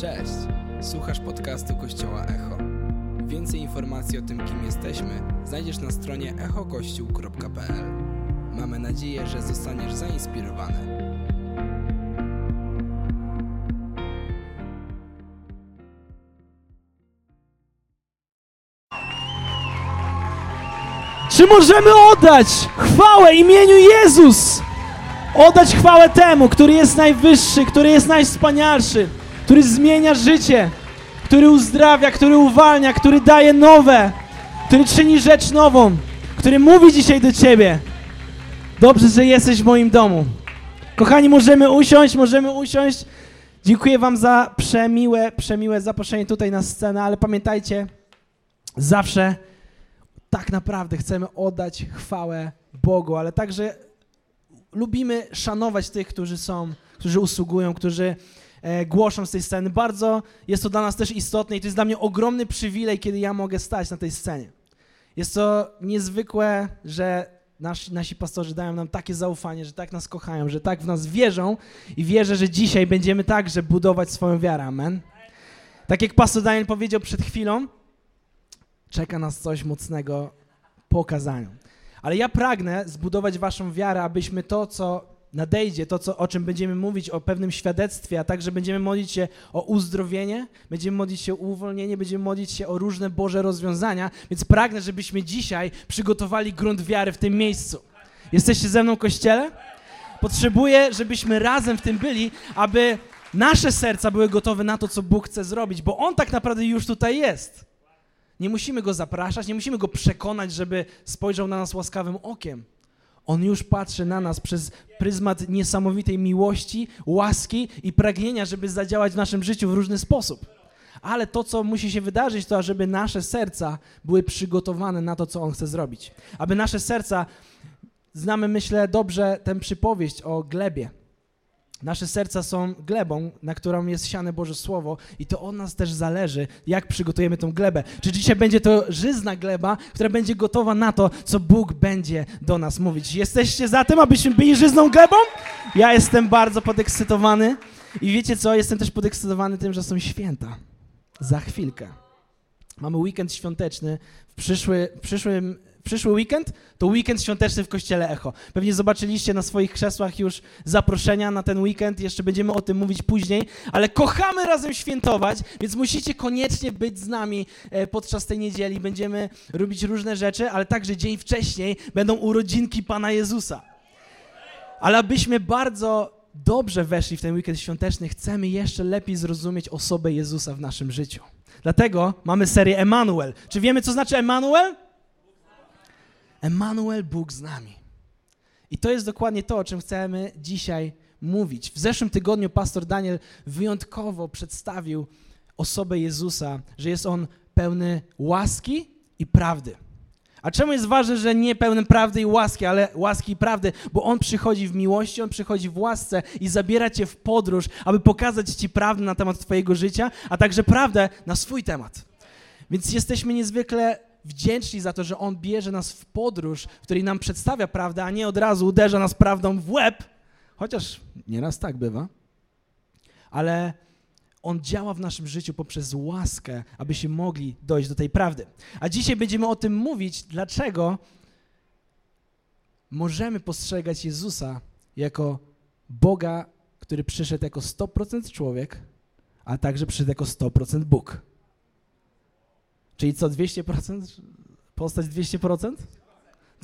Cześć! Słuchasz podcastu Kościoła Echo. Więcej informacji o tym, kim jesteśmy, znajdziesz na stronie echokościół.pl. Mamy nadzieję, że zostaniesz zainspirowany. Czy możemy oddać chwałę imieniu Jezus? Oddać chwałę temu, który jest najwyższy, który jest najwspanialszy, który zmienia życie, który uzdrawia, który uwalnia, który daje nowe, który czyni rzecz nową, który mówi dzisiaj do ciebie. Dobrze, że jesteś w moim domu. Kochani, możemy usiąść, możemy usiąść. Dziękuję wam za przemiłe, przemiłe zaproszenie tutaj na scenę, ale pamiętajcie, zawsze tak naprawdę chcemy oddać chwałę Bogu, ale także lubimy szanować tych, którzy są, którzy usługują, którzy głoszą z tej sceny. Bardzo jest to dla nas też istotne i to jest dla mnie ogromny przywilej, kiedy ja mogę stać na tej scenie. Jest to niezwykłe, że nasi, nasi pastorzy dają nam takie zaufanie, że tak nas kochają, że tak w nas wierzą i wierzę, że dzisiaj będziemy także budować swoją wiarę. Amen. Tak jak pastor Daniel powiedział przed chwilą, czeka nas coś mocnego po kazaniu. Ale ja pragnę zbudować waszą wiarę, abyśmy to, co nadejdzie, to, co, o czym będziemy mówić, o pewnym świadectwie, a także będziemy modlić się o uzdrowienie, będziemy modlić się o uwolnienie, będziemy modlić się o różne Boże rozwiązania, więc pragnę, żebyśmy dzisiaj przygotowali grunt wiary w tym miejscu. Jesteście ze mną, Kościele? Potrzebuję, żebyśmy razem w tym byli, aby nasze serca były gotowe na to, co Bóg chce zrobić, bo On tak naprawdę już tutaj jest. Nie musimy go zapraszać, nie musimy go przekonać, żeby spojrzał na nas łaskawym okiem. On już patrzy na nas przez pryzmat niesamowitej miłości, łaski i pragnienia, żeby zadziałać w naszym życiu w różny sposób. Ale to, co musi się wydarzyć, to żeby nasze serca były przygotowane na to, co On chce zrobić. Aby nasze serca, znamy myślę dobrze tę przypowieść o glebie. Nasze serca są glebą, na którą jest siane Boże Słowo i to od nas też zależy, jak przygotujemy tą glebę. Czy dzisiaj będzie to żyzna gleba, która będzie gotowa na to, co Bóg będzie do nas mówić. Jesteście za tym, abyśmy byli żyzną glebą? Ja jestem bardzo podekscytowany i wiecie co, jestem też podekscytowany tym, że są święta. Za chwilkę. Mamy weekend świąteczny. W, przyszły, w przyszłym przyszły weekend to weekend świąteczny w Kościele Echo. Pewnie zobaczyliście na swoich krzesłach już zaproszenia na ten weekend, jeszcze będziemy o tym mówić później, ale kochamy razem świętować, więc musicie koniecznie być z nami e, podczas tej niedzieli. Będziemy robić różne rzeczy, ale także dzień wcześniej będą urodzinki Pana Jezusa. Ale abyśmy bardzo dobrze weszli w ten weekend świąteczny, chcemy jeszcze lepiej zrozumieć osobę Jezusa w naszym życiu. Dlatego mamy serię Emanuel. Czy wiemy, co znaczy Emanuel? Emanuel, Bóg z nami. I to jest dokładnie to, o czym chcemy dzisiaj mówić. W zeszłym tygodniu pastor Daniel wyjątkowo przedstawił osobę Jezusa, że jest on pełny łaski i prawdy. A czemu jest ważne, że nie pełny prawdy i łaski, ale łaski i prawdy? Bo On przychodzi w miłości, On przychodzi w łasce i zabiera Cię w podróż, aby pokazać Ci prawdę na temat Twojego życia, a także prawdę na swój temat. Więc jesteśmy niezwykle wdzięczni za to, że On bierze nas w podróż, w której nam przedstawia prawdę, a nie od razu uderza nas prawdą w łeb, chociaż nieraz tak bywa, ale On działa w naszym życiu poprzez łaskę, abyśmy mogli dojść do tej prawdy. A dzisiaj będziemy o tym mówić, dlaczego możemy postrzegać Jezusa jako Boga, który przyszedł jako 100% człowiek, a także przyszedł jako 100% Bóg. Czyli co, 200%? Postać 200%?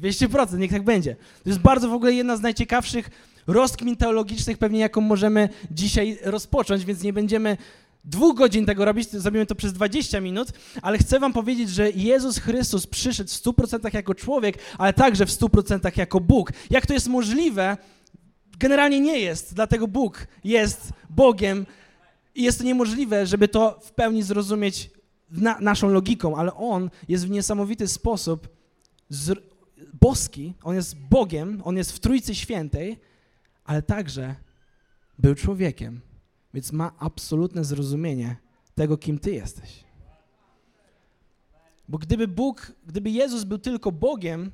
200%, niech tak będzie. To jest bardzo w ogóle jedna z najciekawszych rozkmin teologicznych, pewnie jaką możemy dzisiaj rozpocząć, więc nie będziemy dwóch godzin tego robić, zrobimy to przez 20 minut, ale chcę wam powiedzieć, że Jezus Chrystus przyszedł w 100% jako człowiek, ale także w 100% jako Bóg. Jak to jest możliwe? Generalnie nie jest, dlatego Bóg jest Bogiem i jest to niemożliwe, żeby to w pełni zrozumieć na, naszą logiką, ale On jest w niesamowity sposób z, boski, On jest Bogiem, On jest w Trójcy Świętej, ale także był człowiekiem, więc ma absolutne zrozumienie tego, kim Ty jesteś. Bo gdyby Bóg, gdyby Jezus był tylko Bogiem,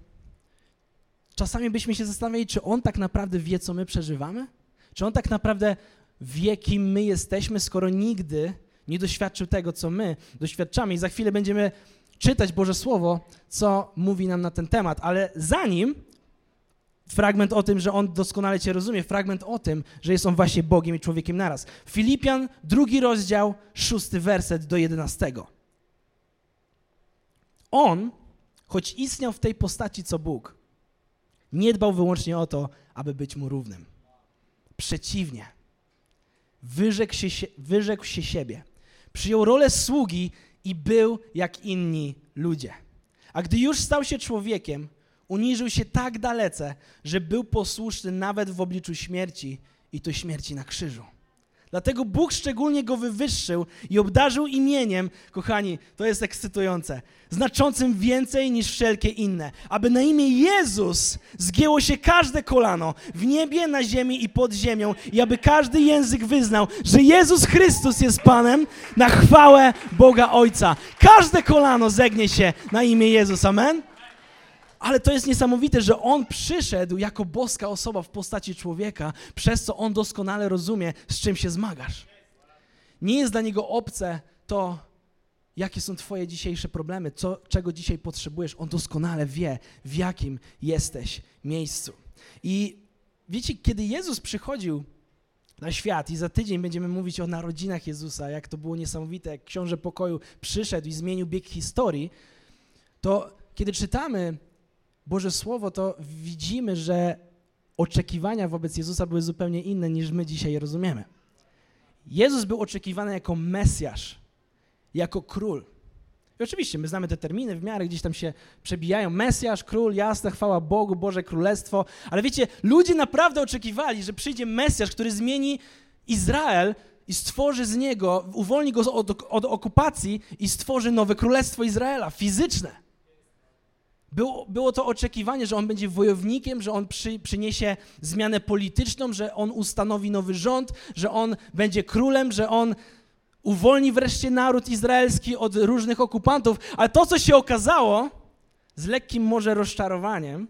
czasami byśmy się zastanawiali, czy On tak naprawdę wie, co my przeżywamy? Czy On tak naprawdę wie, kim my jesteśmy, skoro nigdy nie doświadczył tego, co my doświadczamy. I za chwilę będziemy czytać Boże Słowo, co mówi nam na ten temat. Ale zanim fragment o tym, że On doskonale Cię rozumie, fragment o tym, że jest On właśnie Bogiem i człowiekiem naraz. Filipian, drugi rozdział, szósty werset do jedenastego. On, choć istniał w tej postaci co Bóg, nie dbał wyłącznie o to, aby być Mu równym. Przeciwnie, wyrzekł się, wyrzekł się siebie, przyjął rolę sługi i był jak inni ludzie. A gdy już stał się człowiekiem, uniżył się tak dalece, że był posłuszny nawet w obliczu śmierci i to śmierci na krzyżu. Dlatego Bóg szczególnie go wywyższył i obdarzył imieniem, kochani, to jest ekscytujące, znaczącym więcej niż wszelkie inne, aby na imię Jezus zgięło się każde kolano w niebie, na ziemi i pod ziemią i aby każdy język wyznał, że Jezus Chrystus jest Panem na chwałę Boga Ojca. Każde kolano zegnie się na imię Jezus, amen? Ale to jest niesamowite, że On przyszedł jako boska osoba w postaci człowieka, przez co On doskonale rozumie, z czym się zmagasz. Nie jest dla Niego obce to, jakie są Twoje dzisiejsze problemy, co, czego dzisiaj potrzebujesz. On doskonale wie, w jakim jesteś miejscu. I wiecie, kiedy Jezus przychodził na świat i za tydzień będziemy mówić o narodzinach Jezusa, jak to było niesamowite, jak książę pokoju przyszedł i zmienił bieg historii, to kiedy czytamy Boże Słowo, to widzimy, że oczekiwania wobec Jezusa były zupełnie inne niż my dzisiaj je rozumiemy. Jezus był oczekiwany jako Mesjasz, jako król. I oczywiście my znamy te terminy, w miarę gdzieś tam się przebijają. Mesjasz, król, jasne, chwała Bogu, Boże Królestwo. Ale wiecie, ludzie naprawdę oczekiwali, że przyjdzie Mesjasz, który zmieni Izrael i stworzy z niego, uwolni go od, od okupacji i stworzy nowe Królestwo Izraela, fizyczne. Było, było to oczekiwanie, że on będzie wojownikiem, że on przy, przyniesie zmianę polityczną, że on ustanowi nowy rząd, że on będzie królem, że on uwolni wreszcie naród izraelski od różnych okupantów. Ale to, co się okazało, z lekkim może rozczarowaniem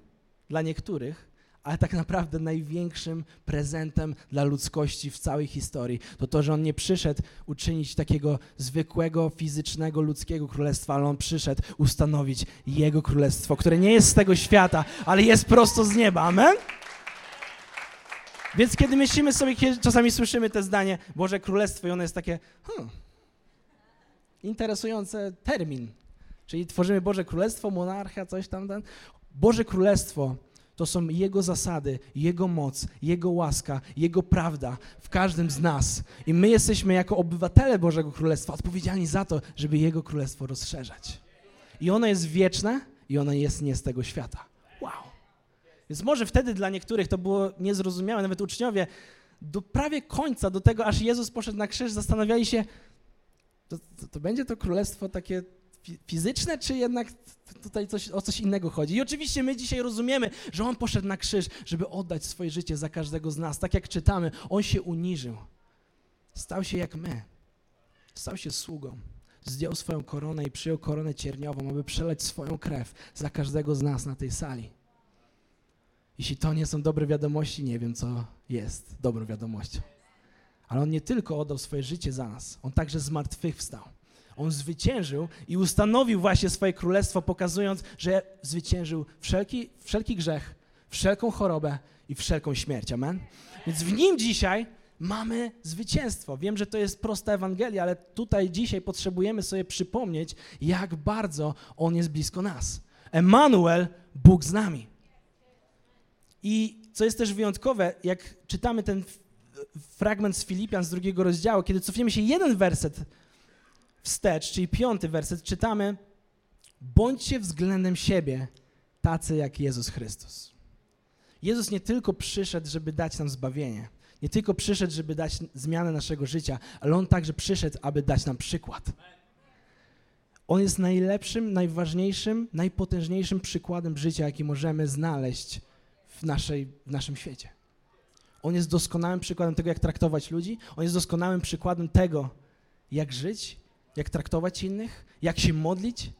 dla niektórych, ale tak naprawdę największym prezentem dla ludzkości w całej historii to to, że on nie przyszedł uczynić takiego zwykłego, fizycznego, ludzkiego królestwa, ale on przyszedł ustanowić jego królestwo, które nie jest z tego świata, ale jest prosto z nieba. Amen? Więc kiedy myślimy sobie, kiedy czasami słyszymy te zdanie Boże Królestwo i ono jest takie hmm, interesujący termin. Czyli tworzymy Boże Królestwo, monarchia, coś tam. Ten. Boże Królestwo to są Jego zasady, Jego moc, Jego łaska, Jego prawda w każdym z nas. I my jesteśmy jako obywatele Bożego Królestwa odpowiedzialni za to, żeby Jego Królestwo rozszerzać. I ono jest wieczne i ono jest nie z tego świata. Wow. Więc może wtedy dla niektórych to było niezrozumiałe, nawet uczniowie do prawie końca, do tego aż Jezus poszedł na krzyż, zastanawiali się, to, to, to będzie to królestwo takie fizyczne, czy jednak tutaj coś, o coś innego chodzi. I oczywiście my dzisiaj rozumiemy, że On poszedł na krzyż, żeby oddać swoje życie za każdego z nas. Tak jak czytamy, On się uniżył. Stał się jak my. Stał się sługą. Zdjął swoją koronę i przyjął koronę cierniową, aby przeleć swoją krew za każdego z nas na tej sali. Jeśli to nie są dobre wiadomości, nie wiem, co jest dobrą wiadomością. Ale On nie tylko oddał swoje życie za nas, On także zmartwychwstał. On zwyciężył i ustanowił właśnie swoje królestwo, pokazując, że zwyciężył wszelki, wszelki grzech, wszelką chorobę i wszelką śmierć. Amen? Więc w nim dzisiaj mamy zwycięstwo. Wiem, że to jest prosta Ewangelia, ale tutaj dzisiaj potrzebujemy sobie przypomnieć, jak bardzo On jest blisko nas. Emanuel, Bóg z nami. I co jest też wyjątkowe, jak czytamy ten fragment z Filipian z drugiego rozdziału, kiedy cofniemy się jeden werset wstecz, czyli piąty werset, czytamy: Bądźcie względem siebie tacy jak Jezus Chrystus. Jezus nie tylko przyszedł, żeby dać nam zbawienie, nie tylko przyszedł, żeby dać zmianę naszego życia, ale On także przyszedł, aby dać nam przykład. On jest najlepszym, najważniejszym, najpotężniejszym przykładem życia, jaki możemy znaleźć w, naszej, w naszym świecie. On jest doskonałym przykładem tego, jak traktować ludzi. On jest doskonałym przykładem tego, jak żyć jak traktować innych, jak się modlić.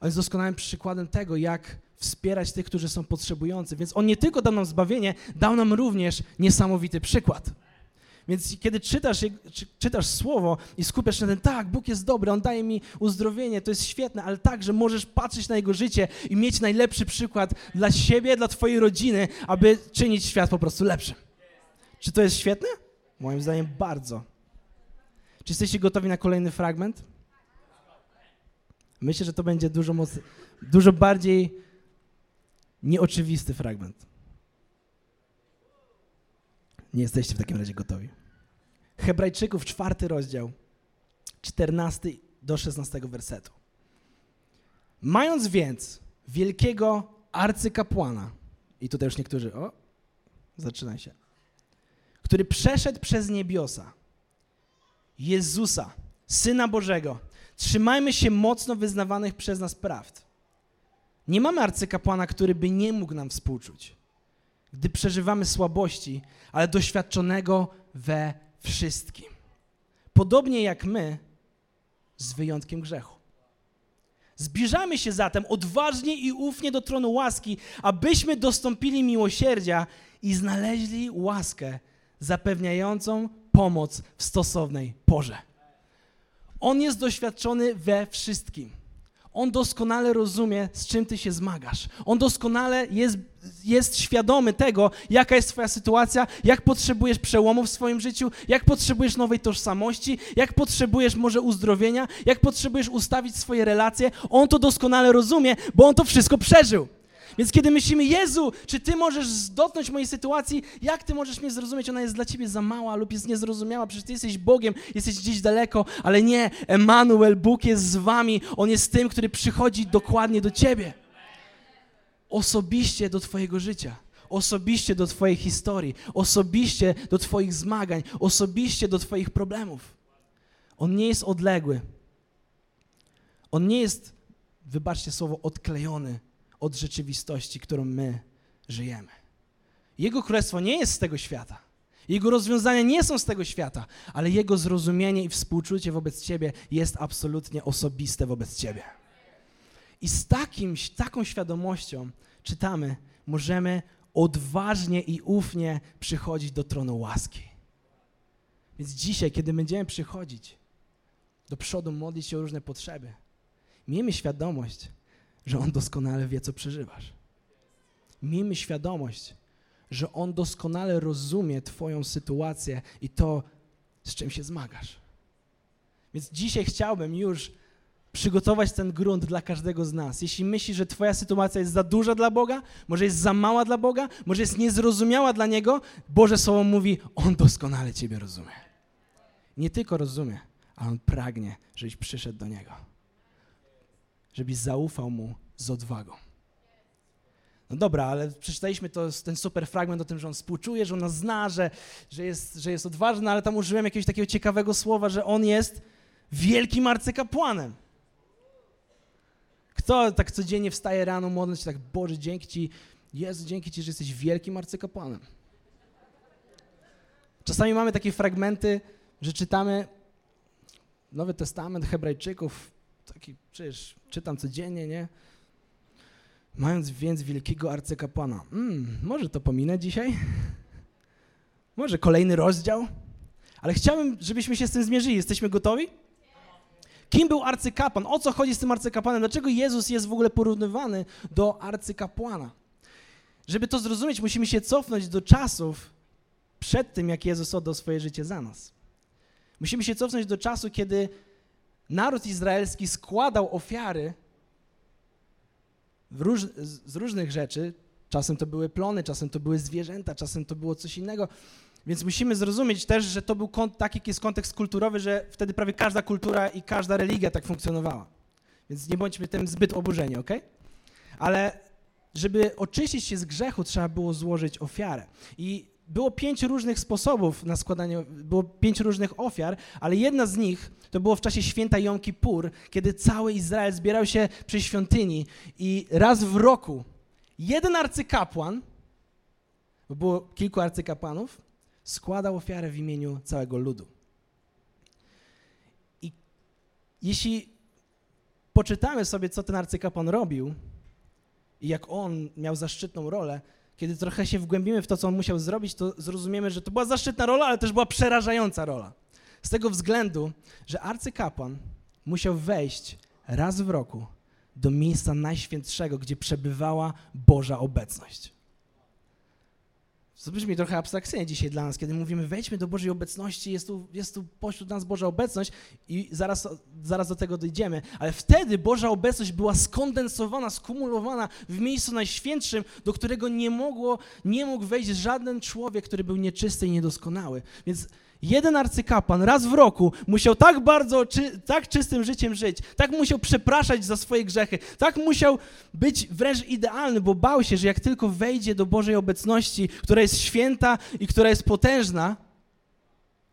On jest doskonałym przykładem tego, jak wspierać tych, którzy są potrzebujący. Więc On nie tylko dał nam zbawienie, dał nam również niesamowity przykład. Więc kiedy czytasz, czytasz słowo i skupiasz się na tym, tak, Bóg jest dobry, On daje mi uzdrowienie, to jest świetne, ale także możesz patrzeć na Jego życie i mieć najlepszy przykład dla siebie, dla Twojej rodziny, aby czynić świat po prostu lepszym. Czy to jest świetne? Moim zdaniem bardzo. Czy jesteście gotowi na kolejny fragment? Myślę, że to będzie dużo, moc... dużo bardziej nieoczywisty fragment. Nie jesteście w takim razie gotowi. Hebrajczyków, czwarty rozdział, 14 do 16 wersetu. Mając więc wielkiego arcykapłana, i tutaj już niektórzy, o, zaczyna się, który przeszedł przez niebiosa, Jezusa, Syna Bożego, trzymajmy się mocno wyznawanych przez nas prawd. Nie mamy arcykapłana, który by nie mógł nam współczuć gdy przeżywamy słabości, ale doświadczonego we wszystkim. Podobnie jak my, z wyjątkiem grzechu. Zbliżamy się zatem odważnie i ufnie do tronu łaski, abyśmy dostąpili miłosierdzia i znaleźli łaskę zapewniającą pomoc w stosownej porze. On jest doświadczony we wszystkim. On doskonale rozumie, z czym ty się zmagasz. On doskonale jest, jest świadomy tego, jaka jest twoja sytuacja, jak potrzebujesz przełomu w swoim życiu, jak potrzebujesz nowej tożsamości, jak potrzebujesz może uzdrowienia, jak potrzebujesz ustawić swoje relacje. On to doskonale rozumie, bo on to wszystko przeżył. Więc kiedy myślimy, Jezu, czy Ty możesz dotknąć mojej sytuacji, jak Ty możesz mnie zrozumieć? Ona jest dla Ciebie za mała lub jest niezrozumiała, przecież Ty jesteś Bogiem, jesteś gdzieś daleko, ale nie, Emanuel, Bóg jest z Wami, On jest tym, który przychodzi dokładnie do Ciebie. Osobiście do Twojego życia osobiście do Twojej historii, osobiście do Twoich zmagań, osobiście do Twoich problemów. On nie jest odległy. On nie jest, wybaczcie słowo, odklejony od rzeczywistości, którą my żyjemy. Jego królestwo nie jest z tego świata. Jego rozwiązania nie są z tego świata, ale Jego zrozumienie i współczucie wobec Ciebie jest absolutnie osobiste wobec Ciebie. I z takim, taką świadomością czytamy, możemy odważnie i ufnie przychodzić do tronu łaski. Więc dzisiaj, kiedy będziemy przychodzić do przodu, modlić się o różne potrzeby, miejmy świadomość, że On doskonale wie, co przeżywasz. Miejmy świadomość, że On doskonale rozumie Twoją sytuację i to, z czym się zmagasz. Więc dzisiaj chciałbym już przygotować ten grunt dla każdego z nas. Jeśli myślisz, że Twoja sytuacja jest za duża dla Boga, może jest za mała dla Boga, może jest niezrozumiała dla Niego, Boże Słowo mówi, On doskonale Ciebie rozumie. Nie tylko rozumie, ale On pragnie, żebyś przyszedł do Niego żebyś zaufał Mu z odwagą. No dobra, ale przeczytaliśmy to, ten super fragment o tym, że On współczuje, że On nas zna, że, że, jest, że jest odważny, ale tam użyłem jakiegoś takiego ciekawego słowa, że On jest wielkim arcykapłanem. Kto tak codziennie wstaje rano, modląc się tak, Boże, dzięki Ci, Jezu, dzięki Ci, że jesteś wielkim arcykapłanem. Czasami mamy takie fragmenty, że czytamy Nowy Testament Hebrajczyków, taki przecież czytam codziennie, nie? Mając więc wielkiego arcykapłana. Mm, może to pominę dzisiaj? Może kolejny rozdział? Ale chciałbym, żebyśmy się z tym zmierzyli. Jesteśmy gotowi? Kim był arcykapłan? O co chodzi z tym arcykapłanem? Dlaczego Jezus jest w ogóle porównywany do arcykapłana? Żeby to zrozumieć, musimy się cofnąć do czasów przed tym, jak Jezus oddał swoje życie za nas. Musimy się cofnąć do czasu, kiedy naród izraelski składał ofiary róż, z różnych rzeczy. Czasem to były plony, czasem to były zwierzęta, czasem to było coś innego. Więc musimy zrozumieć też, że to był taki jest kontekst kulturowy, że wtedy prawie każda kultura i każda religia tak funkcjonowała. Więc nie bądźmy tym zbyt oburzeni, ok? Ale żeby oczyścić się z grzechu, trzeba było złożyć ofiarę. I było pięć różnych sposobów na składanie, było pięć różnych ofiar, ale jedna z nich to było w czasie święta Jom Kippur, kiedy cały Izrael zbierał się przy świątyni i raz w roku jeden arcykapłan, bo było kilku arcykapłanów, składał ofiarę w imieniu całego ludu. I jeśli poczytamy sobie, co ten arcykapłan robił i jak on miał zaszczytną rolę, kiedy trochę się wgłębimy w to, co on musiał zrobić, to zrozumiemy, że to była zaszczytna rola, ale też była przerażająca rola. Z tego względu, że arcykapłan musiał wejść raz w roku do miejsca najświętszego, gdzie przebywała Boża obecność. To brzmi trochę abstrakcyjnie dzisiaj dla nas, kiedy mówimy wejdźmy do Bożej obecności, jest tu, jest tu pośród nas Boża obecność i zaraz, zaraz do tego dojdziemy, ale wtedy Boża obecność była skondensowana, skumulowana w miejscu najświętszym, do którego nie, mogło, nie mógł wejść żaden człowiek, który był nieczysty i niedoskonały. Więc jeden arcykapłan raz w roku musiał tak bardzo, czy, tak czystym życiem żyć, tak musiał przepraszać za swoje grzechy, tak musiał być wręcz idealny, bo bał się, że jak tylko wejdzie do Bożej obecności, która jest święta i która jest potężna,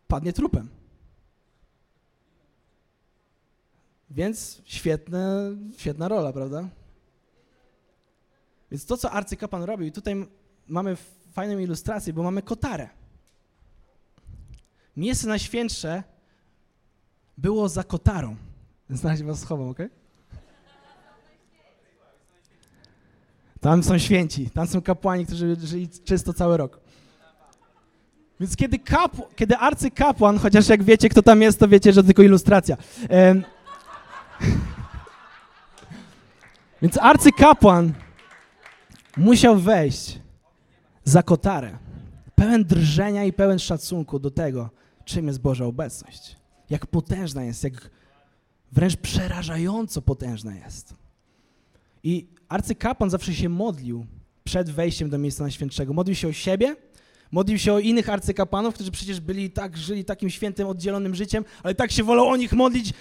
padnie trupem. Więc świetne, świetna rola, prawda? Więc to, co arcykapłan robił, i tutaj mamy fajną ilustrację, bo mamy kotarę. Miejsce najświętsze było za kotarą. Znaleźć was schowam, ok? Tam są święci, tam są kapłani, którzy żyli czysto cały rok. Więc kiedy, kapł, kiedy arcykapłan, chociaż jak wiecie, kto tam jest, to wiecie, że to tylko ilustracja. Um, więc arcykapłan musiał wejść za kotarę, pełen drżenia i pełen szacunku do tego, czym jest Boża obecność. Jak potężna jest, jak wręcz przerażająco potężna jest. I arcykapłan zawsze się modlił przed wejściem do miejsca najświętszego. Modlił się o siebie, modlił się o innych arcykapłanów, którzy przecież byli tak, żyli takim świętym, oddzielonym życiem, ale tak się wolał o nich modlić,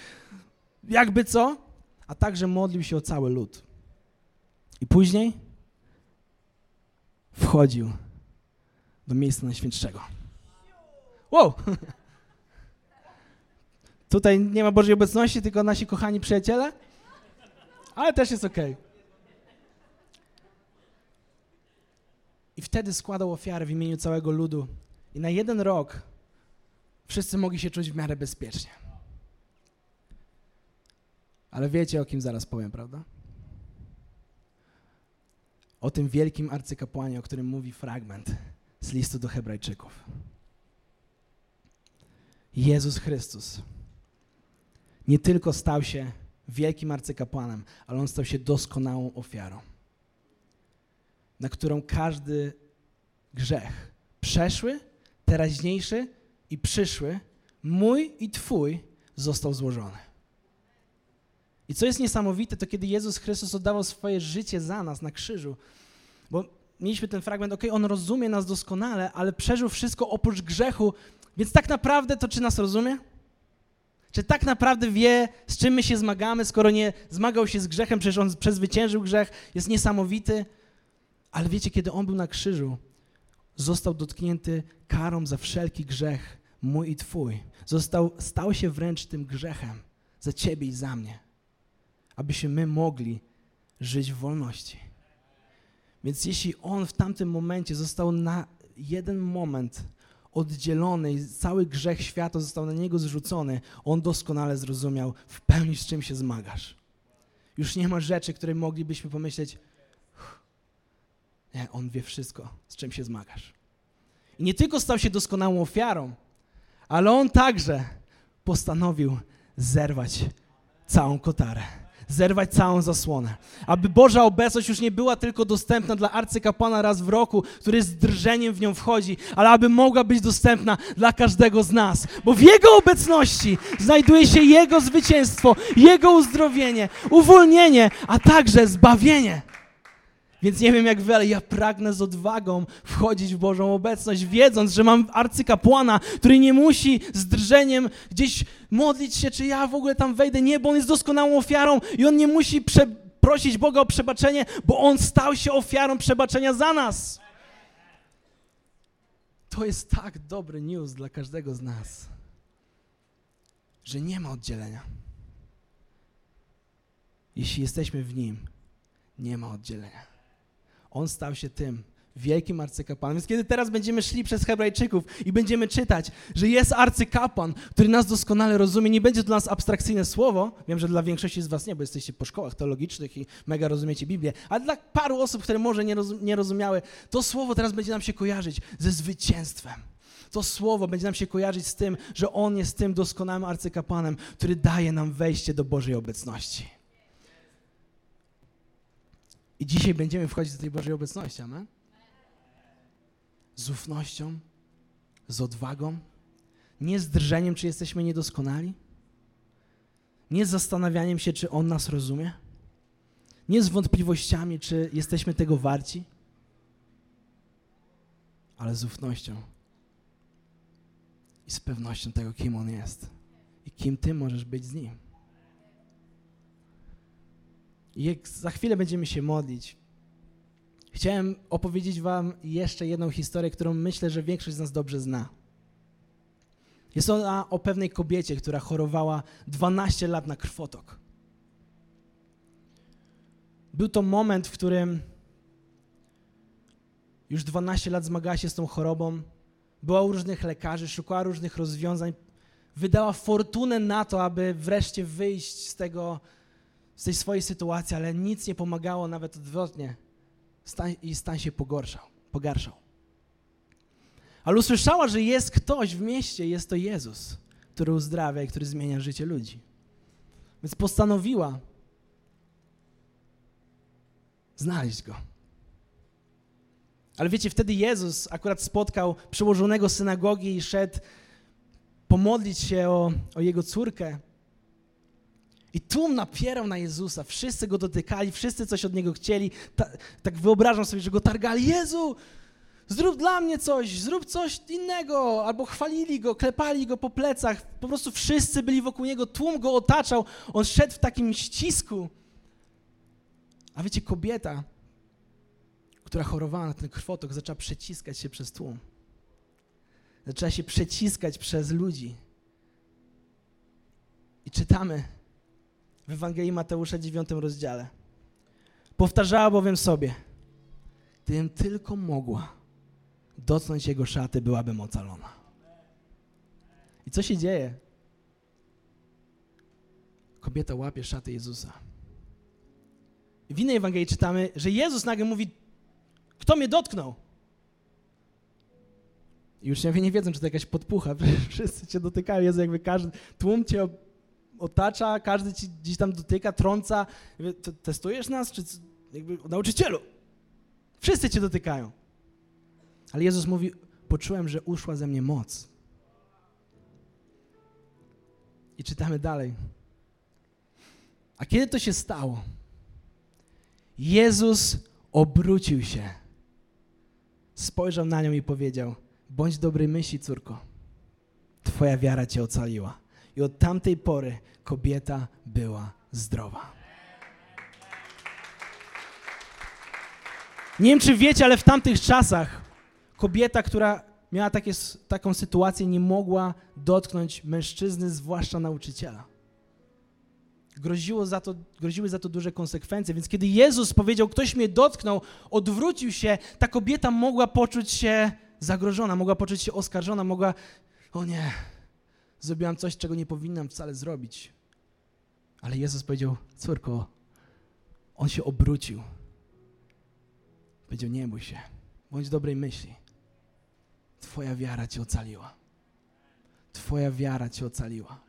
jakby co, a także modlił się o cały lud. I później wchodził do miejsca najświętszego. Wow! Tutaj nie ma Bożej obecności, tylko nasi kochani przyjaciele, ale też jest ok. I wtedy składał ofiarę w imieniu całego ludu. I na jeden rok wszyscy mogli się czuć w miarę bezpiecznie. Ale wiecie, o kim zaraz powiem, prawda? O tym wielkim arcykapłanie, o którym mówi fragment z listu do Hebrajczyków. Jezus Chrystus nie tylko stał się wielkim arcykapłanem, ale on stał się doskonałą ofiarą, na którą każdy grzech, przeszły, teraźniejszy i przyszły, mój i Twój, został złożony. I co jest niesamowite, to kiedy Jezus Chrystus oddawał swoje życie za nas na krzyżu, bo mieliśmy ten fragment, ok, On rozumie nas doskonale, ale przeżył wszystko oprócz grzechu, więc tak naprawdę to czy nas rozumie? Czy tak naprawdę wie, z czym my się zmagamy, skoro nie zmagał się z grzechem, przecież on przezwyciężył grzech, jest niesamowity. Ale wiecie, kiedy on był na krzyżu, został dotknięty karą za wszelki grzech, mój i twój. Został, stał się wręcz tym grzechem za ciebie i za mnie, abyśmy my mogli żyć w wolności. Więc jeśli on w tamtym momencie został na jeden moment oddzielony i cały grzech świata został na niego zrzucony, on doskonale zrozumiał w pełni, z czym się zmagasz. Już nie ma rzeczy, które moglibyśmy pomyśleć, nie, on wie wszystko, z czym się zmagasz. I nie tylko stał się doskonałą ofiarą, ale on także postanowił zerwać całą kotarę zerwać całą zasłonę. Aby Boża obecność już nie była tylko dostępna dla arcykapłana raz w roku, który z drżeniem w nią wchodzi, ale aby mogła być dostępna dla każdego z nas. Bo w Jego obecności znajduje się Jego zwycięstwo, Jego uzdrowienie, uwolnienie, a także zbawienie. Więc nie wiem jak wy, ale ja pragnę z odwagą wchodzić w Bożą obecność, wiedząc, że mam arcykapłana, który nie musi z drżeniem gdzieś modlić się, czy ja w ogóle tam wejdę. Nie, bo on jest doskonałą ofiarą i on nie musi prosić Boga o przebaczenie, bo on stał się ofiarą przebaczenia za nas. To jest tak dobry news dla każdego z nas, że nie ma oddzielenia. Jeśli jesteśmy w Nim, nie ma oddzielenia. On stał się tym wielkim arcykapłanem. Więc kiedy teraz będziemy szli przez Hebrajczyków i będziemy czytać, że jest arcykapłan, który nas doskonale rozumie, nie będzie to dla nas abstrakcyjne słowo. Wiem, że dla większości z was nie, bo jesteście po szkołach teologicznych i mega rozumiecie Biblię, ale dla paru osób, które może nie, rozum nie rozumiały, to słowo teraz będzie nam się kojarzyć ze zwycięstwem. To słowo będzie nam się kojarzyć z tym, że On jest tym doskonałym arcykapłanem, który daje nam wejście do Bożej obecności. I dzisiaj będziemy wchodzić do tej Bożej obecności, amen? Z ufnością, z odwagą, nie z drżeniem, czy jesteśmy niedoskonali, nie z zastanawianiem się, czy On nas rozumie, nie z wątpliwościami, czy jesteśmy tego warci, ale z ufnością i z pewnością tego, kim On jest i kim Ty możesz być z Nim. Jak za chwilę będziemy się modlić, chciałem opowiedzieć Wam jeszcze jedną historię, którą myślę, że większość z nas dobrze zna. Jest ona o pewnej kobiecie, która chorowała 12 lat na krwotok. Był to moment, w którym już 12 lat zmagała się z tą chorobą, była u różnych lekarzy, szukała różnych rozwiązań, wydała fortunę na to, aby wreszcie wyjść z tego z tej swojej sytuacji, ale nic nie pomagało, nawet odwrotnie. Stan, I stan się pogorszał, pogarszał. Ale usłyszała, że jest ktoś w mieście, jest to Jezus, który uzdrawia i który zmienia życie ludzi. Więc postanowiła znaleźć go. Ale wiecie, wtedy Jezus akurat spotkał przełożonego synagogi i szedł pomodlić się o, o jego córkę. I tłum napierał na Jezusa, wszyscy go dotykali, wszyscy coś od niego chcieli. Ta, tak wyobrażam sobie, że go targali. Jezu, zrób dla mnie coś, zrób coś innego. Albo chwalili go, klepali go po plecach. Po prostu wszyscy byli wokół niego, tłum go otaczał. On szedł w takim ścisku. A wiecie, kobieta, która chorowała na ten krwotok, zaczęła przeciskać się przez tłum. Zaczęła się przeciskać przez ludzi. I czytamy, w Ewangelii Mateusza 9 rozdziale. Powtarzała bowiem sobie, gdybym tylko mogła dotknąć jego szaty, byłabym ocalona. I co się dzieje? Kobieta łapie szaty Jezusa. I w innej Ewangelii czytamy, że Jezus nagle mówi, kto mnie dotknął? I już nie wiedzą, czy to jakaś podpucha, wszyscy cię dotykają, Jezu, jakby każdy, tłum cię otacza, każdy ci gdzieś tam dotyka, trąca. Testujesz nas, czy jakby nauczycielu? Wszyscy cię dotykają. Ale Jezus mówi, poczułem, że uszła ze mnie moc. I czytamy dalej. A kiedy to się stało? Jezus obrócił się, spojrzał na nią i powiedział: Bądź dobrej myśli, córko. Twoja wiara cię ocaliła. I od tamtej pory kobieta była zdrowa. Nie wiem, czy wiecie, ale w tamtych czasach kobieta, która miała takie, taką sytuację, nie mogła dotknąć mężczyzny, zwłaszcza nauczyciela. Groziło za to, groziły za to duże konsekwencje. Więc kiedy Jezus powiedział, ktoś mnie dotknął, odwrócił się, ta kobieta mogła poczuć się zagrożona, mogła poczuć się oskarżona, mogła, o nie, zrobiłam coś, czego nie powinnam wcale zrobić. Ale Jezus powiedział, córko, on się obrócił. Powiedział, nie bój się, bądź dobrej myśli. Twoja wiara cię ocaliła. Twoja wiara cię ocaliła.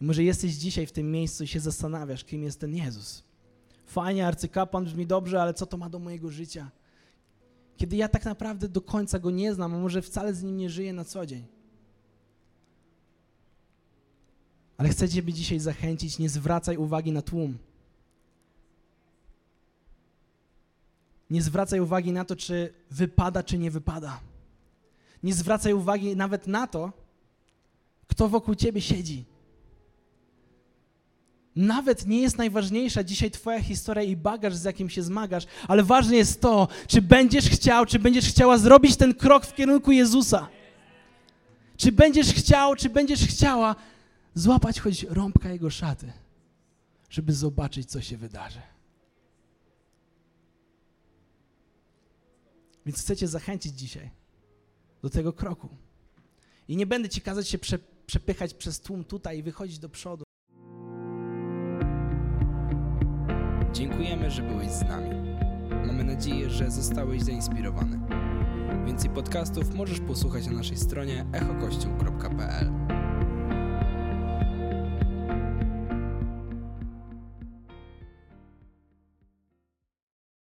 I może jesteś dzisiaj w tym miejscu i się zastanawiasz, kim jest ten Jezus. Fajnie, arcykapłan brzmi dobrze, ale co to ma do mojego życia? Kiedy ja tak naprawdę do końca go nie znam, a może wcale z nim nie żyję na co dzień. Ale chcę Ciebie dzisiaj zachęcić, nie zwracaj uwagi na tłum. Nie zwracaj uwagi na to, czy wypada, czy nie wypada. Nie zwracaj uwagi nawet na to, kto wokół Ciebie siedzi. Nawet nie jest najważniejsza dzisiaj Twoja historia i bagaż, z jakim się zmagasz, ale ważne jest to, czy będziesz chciał, czy będziesz chciała zrobić ten krok w kierunku Jezusa. Czy będziesz chciał, czy będziesz chciała złapać choć rąbka jego szaty, żeby zobaczyć, co się wydarzy. Więc chcę Cię zachęcić dzisiaj do tego kroku. I nie będę Ci kazać się prze, przepychać przez tłum tutaj i wychodzić do przodu. Dziękujemy, że byłeś z nami. Mamy nadzieję, że zostałeś zainspirowany. Więcej podcastów możesz posłuchać na naszej stronie echokościół.pl.